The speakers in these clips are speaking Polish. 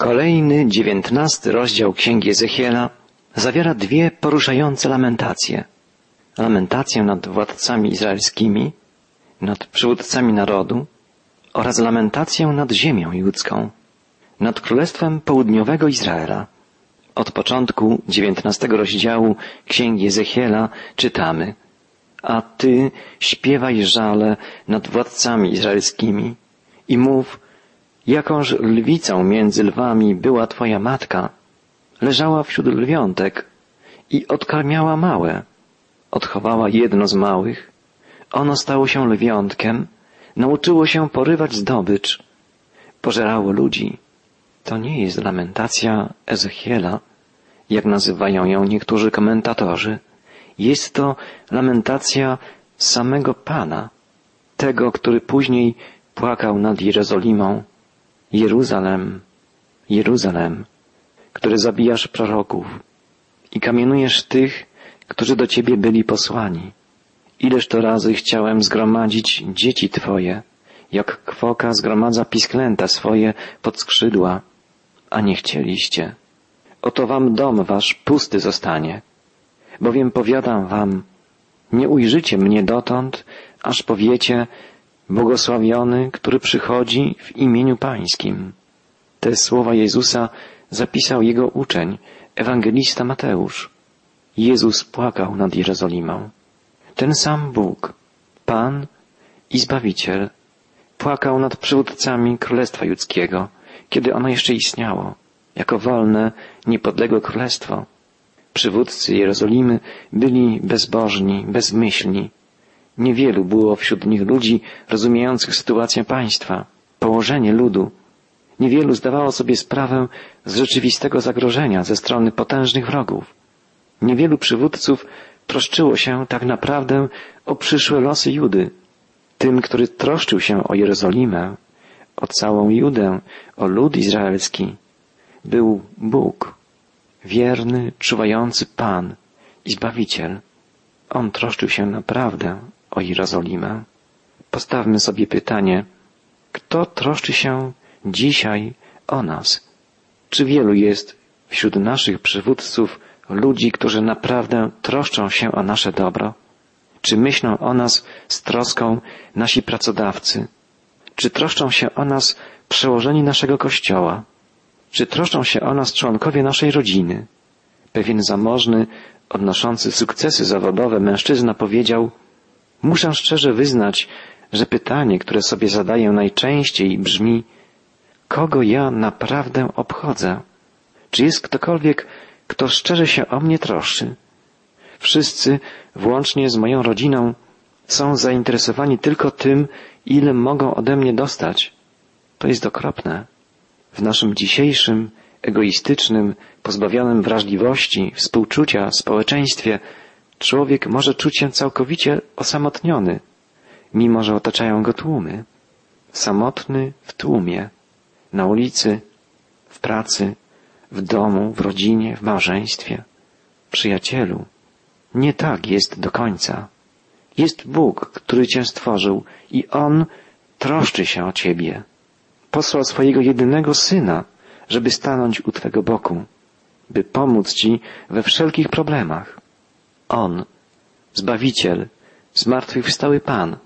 Kolejny, dziewiętnasty rozdział Księgi Ezechiela zawiera dwie poruszające lamentacje. Lamentację nad władcami izraelskimi, nad przywódcami narodu oraz lamentację nad ziemią judzką, nad królestwem południowego Izraela. Od początku dziewiętnastego rozdziału Księgi Ezechiela czytamy A Ty śpiewaj żale nad władcami izraelskimi i mów Jakąż lwicą między lwami była Twoja matka, leżała wśród lwiątek i odkarmiała małe. Odchowała jedno z małych, ono stało się lwiątkiem, nauczyło się porywać zdobycz, pożerało ludzi. To nie jest lamentacja Ezechiela, jak nazywają ją niektórzy komentatorzy. Jest to lamentacja samego Pana, tego, który później płakał nad Jerozolimą Jeruzalem, Jeruzalem, który zabijasz proroków i kamienujesz tych, którzy do Ciebie byli posłani. Ileż to razy chciałem zgromadzić dzieci Twoje, jak kwoka zgromadza pisklęta swoje pod skrzydła, a nie chcieliście. Oto wam dom wasz pusty zostanie, bowiem powiadam wam, nie ujrzycie mnie dotąd, aż powiecie, błogosławiony, który przychodzi w imieniu Pańskim. Te słowa Jezusa zapisał jego uczeń, ewangelista Mateusz. Jezus płakał nad Jerozolimą. Ten sam Bóg, Pan i Zbawiciel, płakał nad przywódcami Królestwa Judzkiego, kiedy ono jeszcze istniało, jako wolne, niepodległe królestwo. Przywódcy Jerozolimy byli bezbożni, bezmyślni, Niewielu było wśród nich ludzi rozumiejących sytuację państwa, położenie ludu. Niewielu zdawało sobie sprawę z rzeczywistego zagrożenia ze strony potężnych wrogów. Niewielu przywódców troszczyło się tak naprawdę o przyszłe losy Judy. Tym, który troszczył się o Jerozolimę, o całą Judę, o lud izraelski, był Bóg, wierny, czuwający Pan i Zbawiciel. On troszczył się naprawdę o Jerozolimę, postawmy sobie pytanie, kto troszczy się dzisiaj o nas? Czy wielu jest wśród naszych przywódców ludzi, którzy naprawdę troszczą się o nasze dobro? Czy myślą o nas z troską nasi pracodawcy? Czy troszczą się o nas przełożeni naszego kościoła? Czy troszczą się o nas członkowie naszej rodziny? Pewien zamożny, odnoszący sukcesy zawodowe mężczyzna powiedział, Muszę szczerze wyznać, że pytanie, które sobie zadaję najczęściej brzmi, kogo ja naprawdę obchodzę? Czy jest ktokolwiek, kto szczerze się o mnie troszczy? Wszyscy, włącznie z moją rodziną, są zainteresowani tylko tym, ile mogą ode mnie dostać. To jest okropne. W naszym dzisiejszym, egoistycznym, pozbawionym wrażliwości, współczucia społeczeństwie człowiek może czuć się całkowicie osamotniony, mimo że otaczają go tłumy. Samotny w tłumie, na ulicy, w pracy, w domu, w rodzinie, w małżeństwie. Przyjacielu, nie tak jest do końca. Jest Bóg, który Cię stworzył i On troszczy się o Ciebie. Posłał swojego jedynego Syna, żeby stanąć u Twego boku, by pomóc Ci we wszelkich problemach. On, Zbawiciel, zmartwychwstały Pan,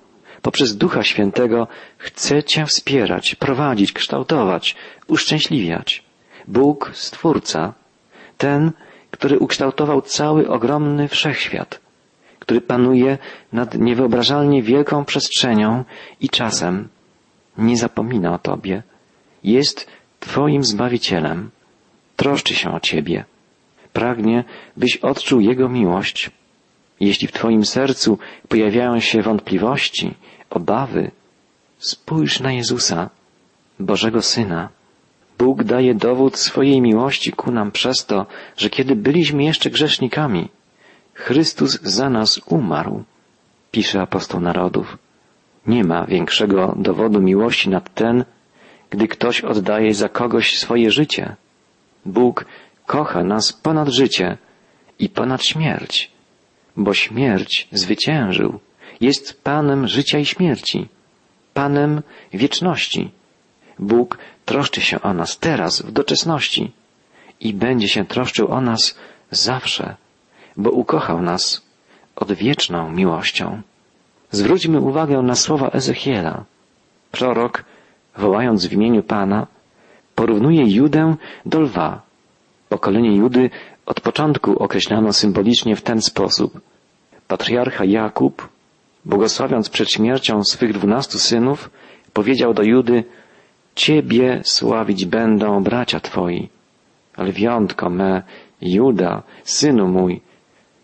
poprzez Ducha Świętego chce Cię wspierać, prowadzić, kształtować, uszczęśliwiać. Bóg, Stwórca, ten, który ukształtował cały ogromny wszechświat, który panuje nad niewyobrażalnie wielką przestrzenią i czasem, nie zapomina o Tobie. Jest Twoim Zbawicielem. Troszczy się o Ciebie pragnie, byś odczuł Jego miłość. Jeśli w Twoim sercu pojawiają się wątpliwości, obawy, spójrz na Jezusa, Bożego Syna. Bóg daje dowód swojej miłości ku nam przez to, że kiedy byliśmy jeszcze grzesznikami, Chrystus za nas umarł, pisze apostoł narodów. Nie ma większego dowodu miłości nad ten, gdy ktoś oddaje za kogoś swoje życie. Bóg kocha nas ponad życie i ponad śmierć, bo śmierć zwyciężył, jest Panem życia i śmierci, Panem wieczności. Bóg troszczy się o nas teraz, w doczesności i będzie się troszczył o nas zawsze, bo ukochał nas odwieczną miłością. Zwróćmy uwagę na słowa Ezechiela. Prorok, wołając w imieniu Pana, porównuje Judę do lwa. Pokolenie Judy od początku określano symbolicznie w ten sposób. Patriarcha Jakub, błogosławiąc przed śmiercią swych dwunastu synów, powiedział do Judy, Ciebie sławić będą bracia Twoi. Lwiątko me, Juda, synu mój,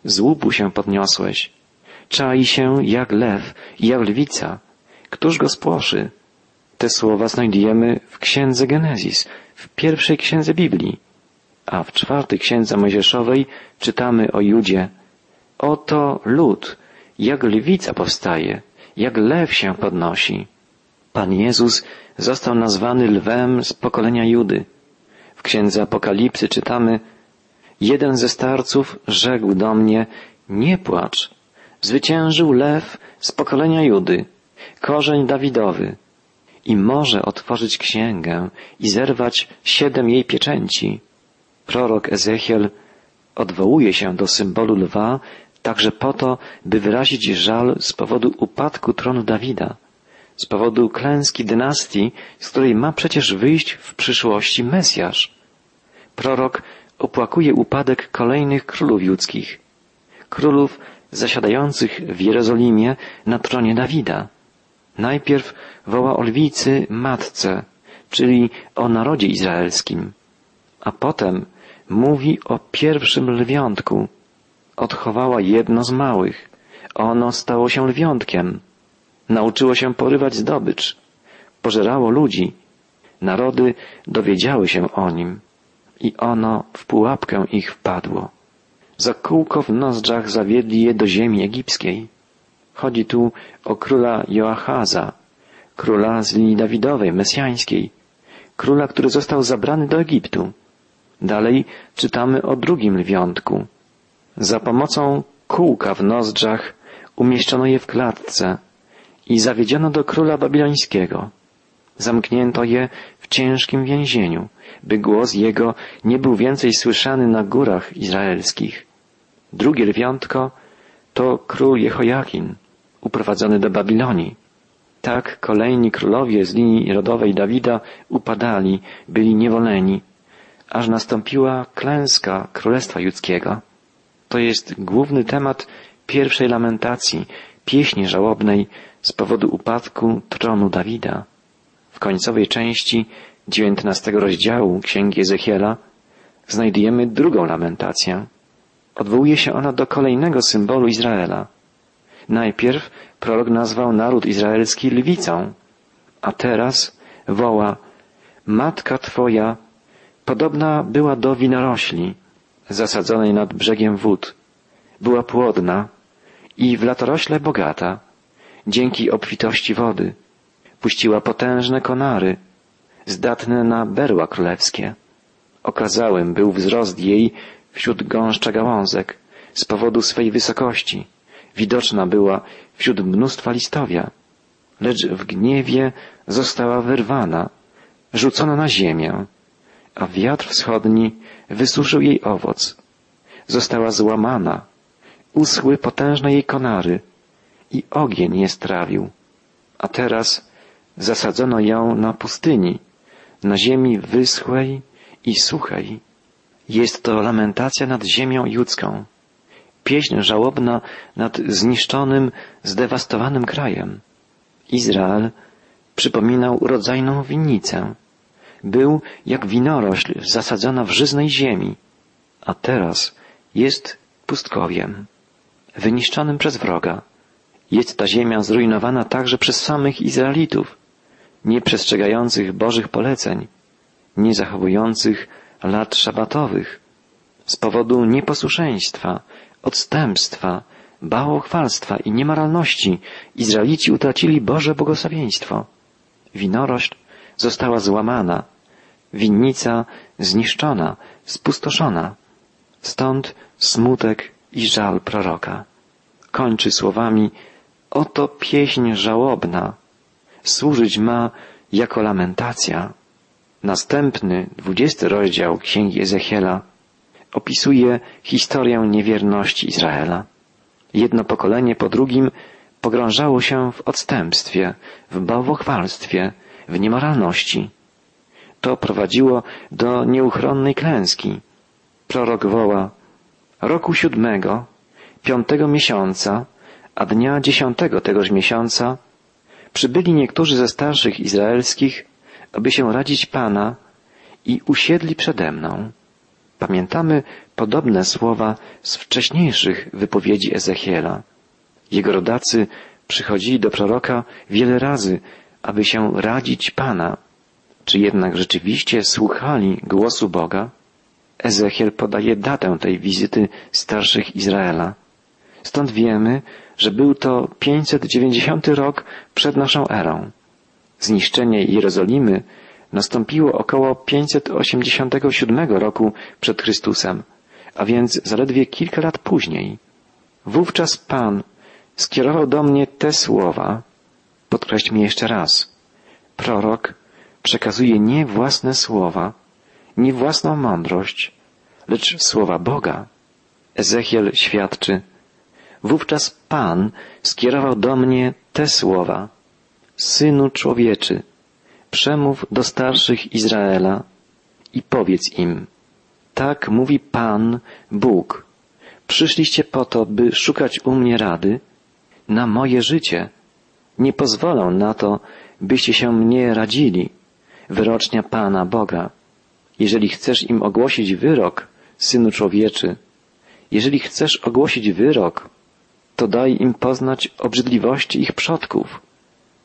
z łupu się podniosłeś. Czai się jak lew jak lwica. Któż go spłoszy? Te słowa znajdujemy w księdze Genezis, w pierwszej księdze Biblii. A w czwartej księdze Mojżeszowej czytamy o Judzie. Oto lud, jak lwica powstaje, jak lew się podnosi. Pan Jezus został nazwany lwem z pokolenia Judy. W księdze Apokalipsy czytamy, jeden ze starców rzekł do mnie, nie płacz, zwyciężył lew z pokolenia Judy, korzeń Dawidowy i może otworzyć księgę i zerwać siedem jej pieczęci. Prorok Ezechiel odwołuje się do symbolu lwa także po to, by wyrazić żal z powodu upadku tronu Dawida, z powodu klęski dynastii, z której ma przecież wyjść w przyszłości Mesjasz. Prorok opłakuje upadek kolejnych królów judzkich, królów zasiadających w Jerozolimie na tronie Dawida. Najpierw woła o lwicy matce, czyli o narodzie izraelskim, a potem mówi o pierwszym lwiątku. Odchowała jedno z małych. Ono stało się lwiątkiem. Nauczyło się porywać zdobycz. Pożerało ludzi. Narody dowiedziały się o nim i ono w pułapkę ich wpadło. Za kółko w nozdrzach zawiedli je do ziemi egipskiej. Chodzi tu o króla Joachaza, króla z linii Dawidowej, mesjańskiej, króla, który został zabrany do Egiptu. Dalej czytamy o drugim lwiątku. Za pomocą kółka w nozdrzach umieszczono je w klatce i zawiedziono do króla babilońskiego. Zamknięto je w ciężkim więzieniu, by głos jego nie był więcej słyszany na górach izraelskich. Drugie lwiątko to król Jehojakin, uprowadzony do Babilonii. Tak kolejni królowie z linii rodowej Dawida upadali, byli niewoleni, aż nastąpiła klęska Królestwa Judzkiego. To jest główny temat pierwszej lamentacji, pieśni żałobnej z powodu upadku tronu Dawida. W końcowej części dziewiętnastego rozdziału Księgi Ezechiela znajdujemy drugą lamentację. Odwołuje się ona do kolejnego symbolu Izraela. Najpierw prorok nazwał naród izraelski lwicą, a teraz woła Matka Twoja podobna była do winorośli zasadzonej nad brzegiem wód. Była płodna i w latorośle bogata, dzięki obfitości wody. Puściła potężne konary, zdatne na berła królewskie. Okazałym był wzrost jej wśród gąszcza gałązek z powodu swej wysokości. Widoczna była wśród mnóstwa listowia, lecz w gniewie została wyrwana, rzucona na ziemię, a wiatr wschodni wysuszył jej owoc. Została złamana, uschły potężne jej konary i ogień je strawił. A teraz zasadzono ją na pustyni, na ziemi wyschłej i suchej. Jest to lamentacja nad ziemią judzką, pieśń żałobna nad zniszczonym, zdewastowanym krajem. Izrael przypominał urodzajną winnicę. Był jak winorośl zasadzona w żyznej ziemi, a teraz jest pustkowiem, wyniszczonym przez wroga. Jest ta ziemia zrujnowana także przez samych Izraelitów, nieprzestrzegających Bożych poleceń, nie zachowujących lat szabatowych, z powodu nieposłuszeństwa, odstępstwa, bałochwalstwa i niemoralności Izraelici utracili Boże błogosławieństwo. Winorośl została złamana, winnica zniszczona, spustoszona. Stąd smutek i żal proroka. Kończy słowami Oto pieśń żałobna, służyć ma jako lamentacja. Następny, dwudziesty rozdział Księgi Ezechiela opisuje historię niewierności Izraela. Jedno pokolenie po drugim pogrążało się w odstępstwie, w bałwochwalstwie, w niemoralności. To prowadziło do nieuchronnej klęski. Prorok woła, roku siódmego, piątego miesiąca, a dnia dziesiątego tegoż miesiąca, przybyli niektórzy ze starszych izraelskich, aby się radzić Pana i usiedli przede mną. Pamiętamy podobne słowa z wcześniejszych wypowiedzi Ezechiela. Jego rodacy przychodzili do proroka wiele razy, aby się radzić Pana. Czy jednak rzeczywiście słuchali głosu Boga? Ezechiel podaje datę tej wizyty starszych Izraela. Stąd wiemy, że był to 590 rok przed naszą erą. Zniszczenie Jerozolimy nastąpiło około 587 roku przed Chrystusem, a więc zaledwie kilka lat później. Wówczas Pan skierował do mnie te słowa. Podkreślmy jeszcze raz. Prorok przekazuje nie własne słowa, nie własną mądrość, lecz słowa Boga. Ezechiel świadczy, wówczas Pan skierował do mnie te słowa. Synu człowieczy, przemów do starszych Izraela i powiedz im, tak mówi Pan, Bóg. Przyszliście po to, by szukać u mnie rady na moje życie. Nie pozwolę na to, byście się mnie radzili, wyrocznia Pana Boga. Jeżeli chcesz im ogłosić wyrok, synu człowieczy, jeżeli chcesz ogłosić wyrok, to daj im poznać obrzydliwości ich przodków.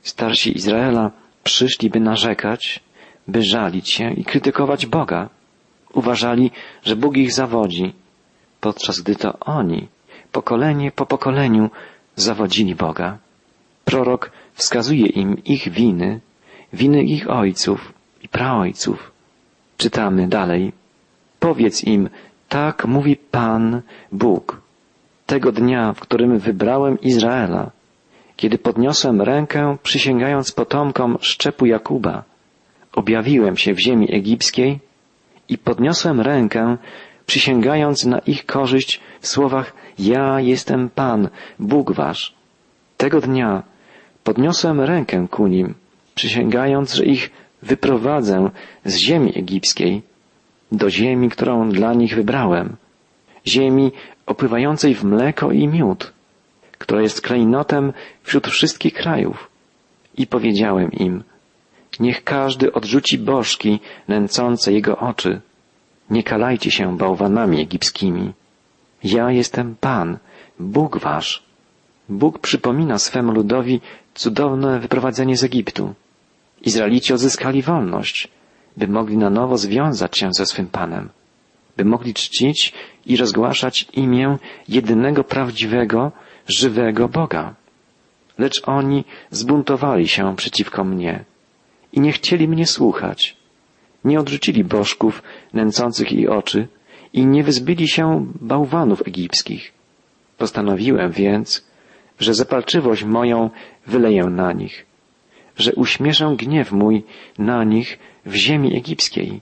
Starsi Izraela przyszli, by narzekać, by żalić się i krytykować Boga. Uważali, że Bóg ich zawodzi, podczas gdy to oni, pokolenie po pokoleniu, zawodzili Boga. Prorok wskazuje im ich winy, winy ich ojców i praojców. Czytamy dalej. Powiedz im, tak mówi Pan Bóg. Tego dnia, w którym wybrałem Izraela, kiedy podniosłem rękę, przysięgając potomkom szczepu Jakuba, objawiłem się w ziemi egipskiej i podniosłem rękę, przysięgając na ich korzyść w słowach Ja jestem Pan, Bóg wasz. Tego dnia podniosłem rękę ku nim, przysięgając, że ich wyprowadzę z ziemi egipskiej do ziemi, którą dla nich wybrałem, ziemi opływającej w mleko i miód, która jest klejnotem wśród wszystkich krajów. I powiedziałem im, niech każdy odrzuci bożki nęcące jego oczy. Nie kalajcie się bałwanami egipskimi. Ja jestem Pan, Bóg wasz. Bóg przypomina swemu ludowi cudowne wyprowadzenie z Egiptu. Izraelici odzyskali wolność, by mogli na nowo związać się ze swym Panem, by mogli czcić i rozgłaszać imię jedynego prawdziwego, żywego Boga. Lecz oni zbuntowali się przeciwko mnie i nie chcieli mnie słuchać. Nie odrzucili bożków nęcących ich oczy i nie wyzbyli się bałwanów egipskich. Postanowiłem więc, że zapalczywość moją wyleję na nich, że uśmierzę gniew mój na nich w ziemi egipskiej.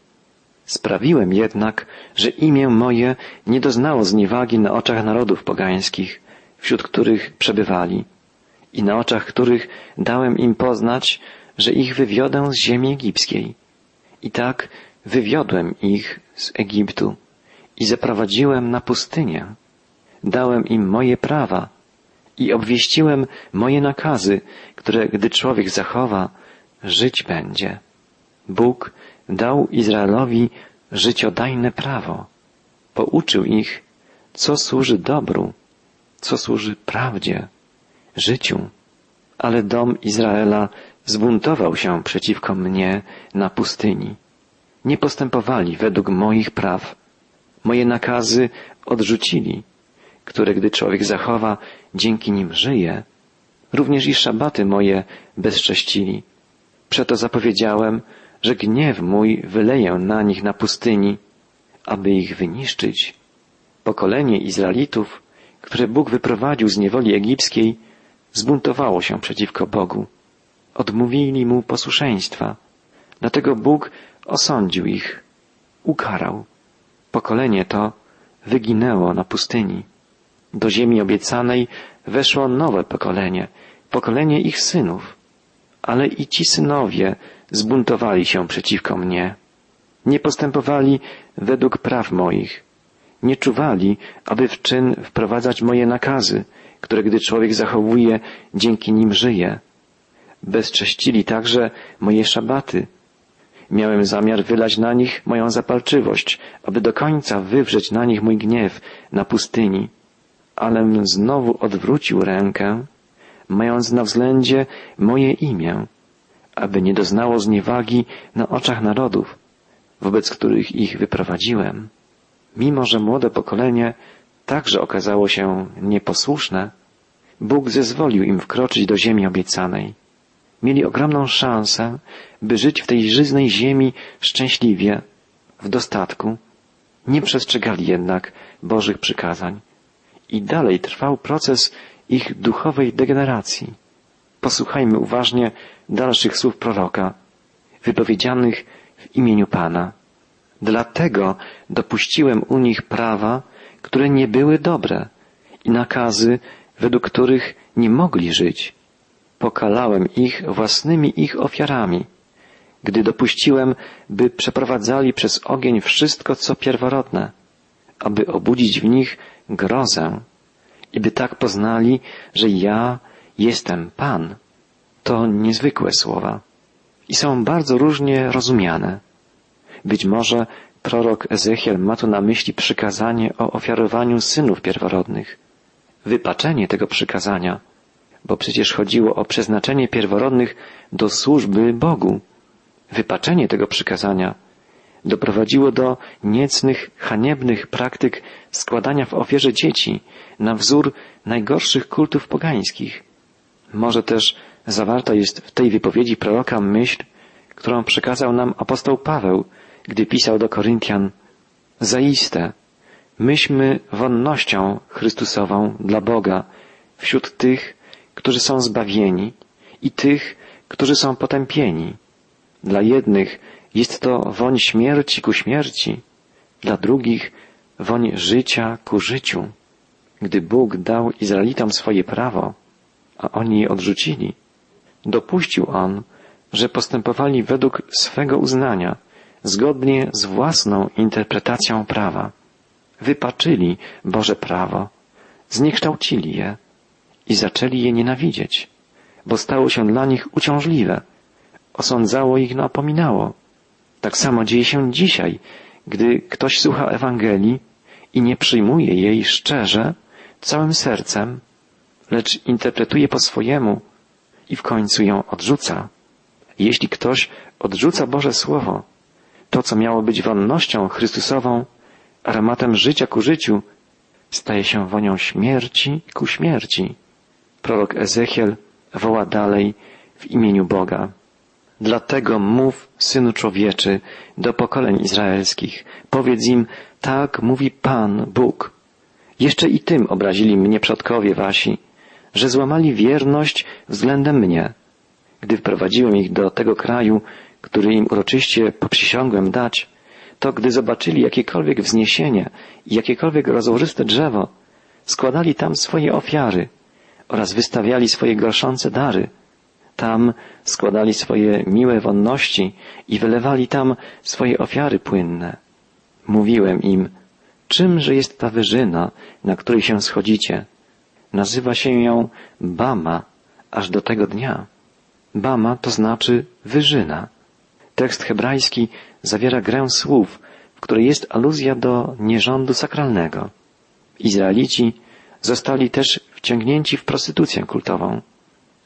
Sprawiłem jednak, że imię moje nie doznało zniewagi na oczach narodów pogańskich, wśród których przebywali i na oczach których dałem im poznać, że ich wywiodę z ziemi egipskiej. I tak wywiodłem ich z Egiptu i zaprowadziłem na pustynię. Dałem im moje prawa i obwieściłem moje nakazy, które gdy człowiek zachowa, żyć będzie. Bóg dał Izraelowi życiodajne prawo. Pouczył ich, co służy dobru, co służy prawdzie, życiu. Ale dom Izraela zbuntował się przeciwko mnie na pustyni. Nie postępowali według moich praw. Moje nakazy odrzucili, które gdy człowiek zachowa, dzięki nim żyje. Również i szabaty moje bezcześcili. Przeto zapowiedziałem, że gniew mój wyleję na nich na pustyni, aby ich wyniszczyć. Pokolenie Izraelitów, które Bóg wyprowadził z niewoli egipskiej, zbuntowało się przeciwko Bogu. odmówili mu posłuszeństwa. Dlatego Bóg osądził ich, ukarał. Pokolenie to wyginęło na pustyni. Do ziemi obiecanej weszło nowe pokolenie, pokolenie ich synów. Ale i ci synowie zbuntowali się przeciwko mnie. Nie postępowali według praw moich. Nie czuwali, aby w czyn wprowadzać moje nakazy, które gdy człowiek zachowuje, dzięki nim żyje. Bezcześcili także moje szabaty. Miałem zamiar wylać na nich moją zapalczywość, aby do końca wywrzeć na nich mój gniew na pustyni. Alem znowu odwrócił rękę, mając na względzie moje imię, aby nie doznało zniewagi na oczach narodów, wobec których ich wyprowadziłem. Mimo, że młode pokolenie także okazało się nieposłuszne, Bóg zezwolił im wkroczyć do ziemi obiecanej. Mieli ogromną szansę, by żyć w tej żyznej ziemi szczęśliwie, w dostatku. Nie przestrzegali jednak Bożych przykazań. I dalej trwał proces ich duchowej degeneracji. Posłuchajmy uważnie dalszych słów proroka, wypowiedzianych w imieniu Pana. Dlatego dopuściłem u nich prawa, które nie były dobre i nakazy, według których nie mogli żyć. Pokalałem ich własnymi ich ofiarami, gdy dopuściłem, by przeprowadzali przez ogień wszystko, co pierworodne, aby obudzić w nich grozę i by tak poznali, że ja jestem Pan. To niezwykłe słowa i są bardzo różnie rozumiane. Być może prorok Ezechiel ma tu na myśli przykazanie o ofiarowaniu synów pierworodnych, wypaczenie tego przykazania, bo przecież chodziło o przeznaczenie pierworodnych do służby Bogu. Wypaczenie tego przykazania doprowadziło do niecnych, haniebnych praktyk składania w ofierze dzieci na wzór najgorszych kultów pogańskich. Może też zawarta jest w tej wypowiedzi proroka myśl, którą przekazał nam apostoł Paweł, gdy pisał do Koryntian Zaiste, myśmy wonnością Chrystusową dla Boga wśród tych, którzy są zbawieni i tych, którzy są potępieni. Dla jednych jest to woń śmierci ku śmierci, dla drugich woń życia ku życiu. Gdy Bóg dał Izraelitom swoje prawo, a oni je odrzucili, dopuścił On, że postępowali według swego uznania, zgodnie z własną interpretacją prawa. Wypaczyli Boże prawo, zniekształcili je i zaczęli je nienawidzieć, bo stało się dla nich uciążliwe, osądzało ich, napominało. Tak samo dzieje się dzisiaj, gdy ktoś słucha Ewangelii i nie przyjmuje jej szczerze, całym sercem, lecz interpretuje po swojemu i w końcu ją odrzuca. Jeśli ktoś odrzuca Boże Słowo, to co miało być wonnością Chrystusową, aromatem życia ku życiu, staje się wonią śmierci ku śmierci. Prorok Ezechiel woła dalej w imieniu Boga. Dlatego mów, synu człowieczy, do pokoleń izraelskich. Powiedz im, tak mówi Pan, Bóg. Jeszcze i tym obrazili mnie przodkowie wasi, że złamali wierność względem mnie. Gdy wprowadziłem ich do tego kraju, który im uroczyście poprzysiągłem dać, to gdy zobaczyli jakiekolwiek wzniesienie i jakiekolwiek rozłożyste drzewo, składali tam swoje ofiary oraz wystawiali swoje gorszące dary. Tam składali swoje miłe wonności i wylewali tam swoje ofiary płynne. Mówiłem im, czymże jest ta wyżyna, na której się schodzicie? Nazywa się ją Bama aż do tego dnia. Bama to znaczy wyżyna. Tekst hebrajski zawiera grę słów, w której jest aluzja do nierządu sakralnego. Izraelici zostali też wciągnięci w prostytucję kultową.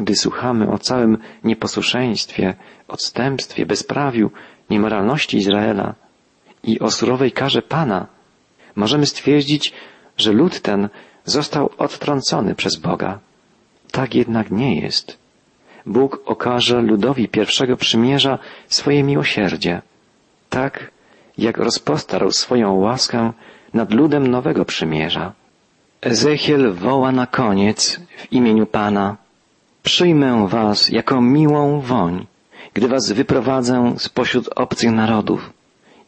Gdy słuchamy o całym nieposłuszeństwie, odstępstwie, bezprawiu, niemoralności Izraela i o surowej karze Pana, możemy stwierdzić, że lud ten został odtrącony przez Boga. Tak jednak nie jest. Bóg okaże ludowi pierwszego przymierza swoje miłosierdzie, tak jak rozpostarł swoją łaskę nad ludem nowego przymierza. Ezechiel woła na koniec w imieniu Pana Przyjmę was jako miłą woń, gdy was wyprowadzę spośród obcych narodów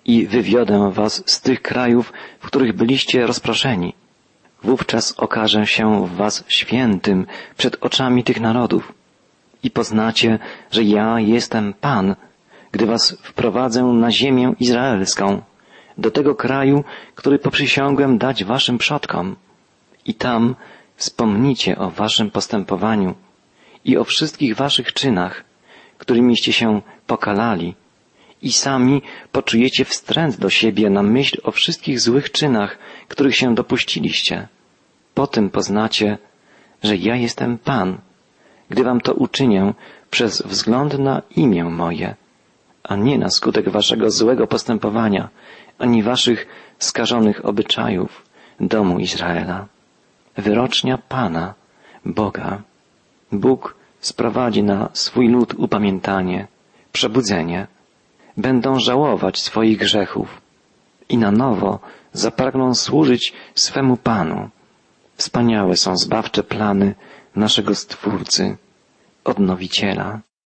i wywiodę was z tych krajów, w których byliście rozproszeni. Wówczas okażę się w was świętym przed oczami tych narodów i poznacie, że ja jestem Pan, gdy was wprowadzę na ziemię izraelską, do tego kraju, który poprzysiągłem dać waszym przodkom. I tam wspomnicie o waszym postępowaniu i o wszystkich waszych czynach, którymiście się pokalali i sami poczujecie wstręt do siebie na myśl o wszystkich złych czynach, których się dopuściliście. Potem poznacie, że ja jestem Pan, gdy wam to uczynię przez wzgląd na imię moje, a nie na skutek waszego złego postępowania, ani waszych skażonych obyczajów domu Izraela. Wyrocznia Pana, Boga. Bóg sprowadzi na swój lud upamiętanie, przebudzenie. Będą żałować swoich grzechów i na nowo zapragną służyć swemu Panu. Wspaniałe są zbawcze plany naszego Stwórcy, Odnowiciela.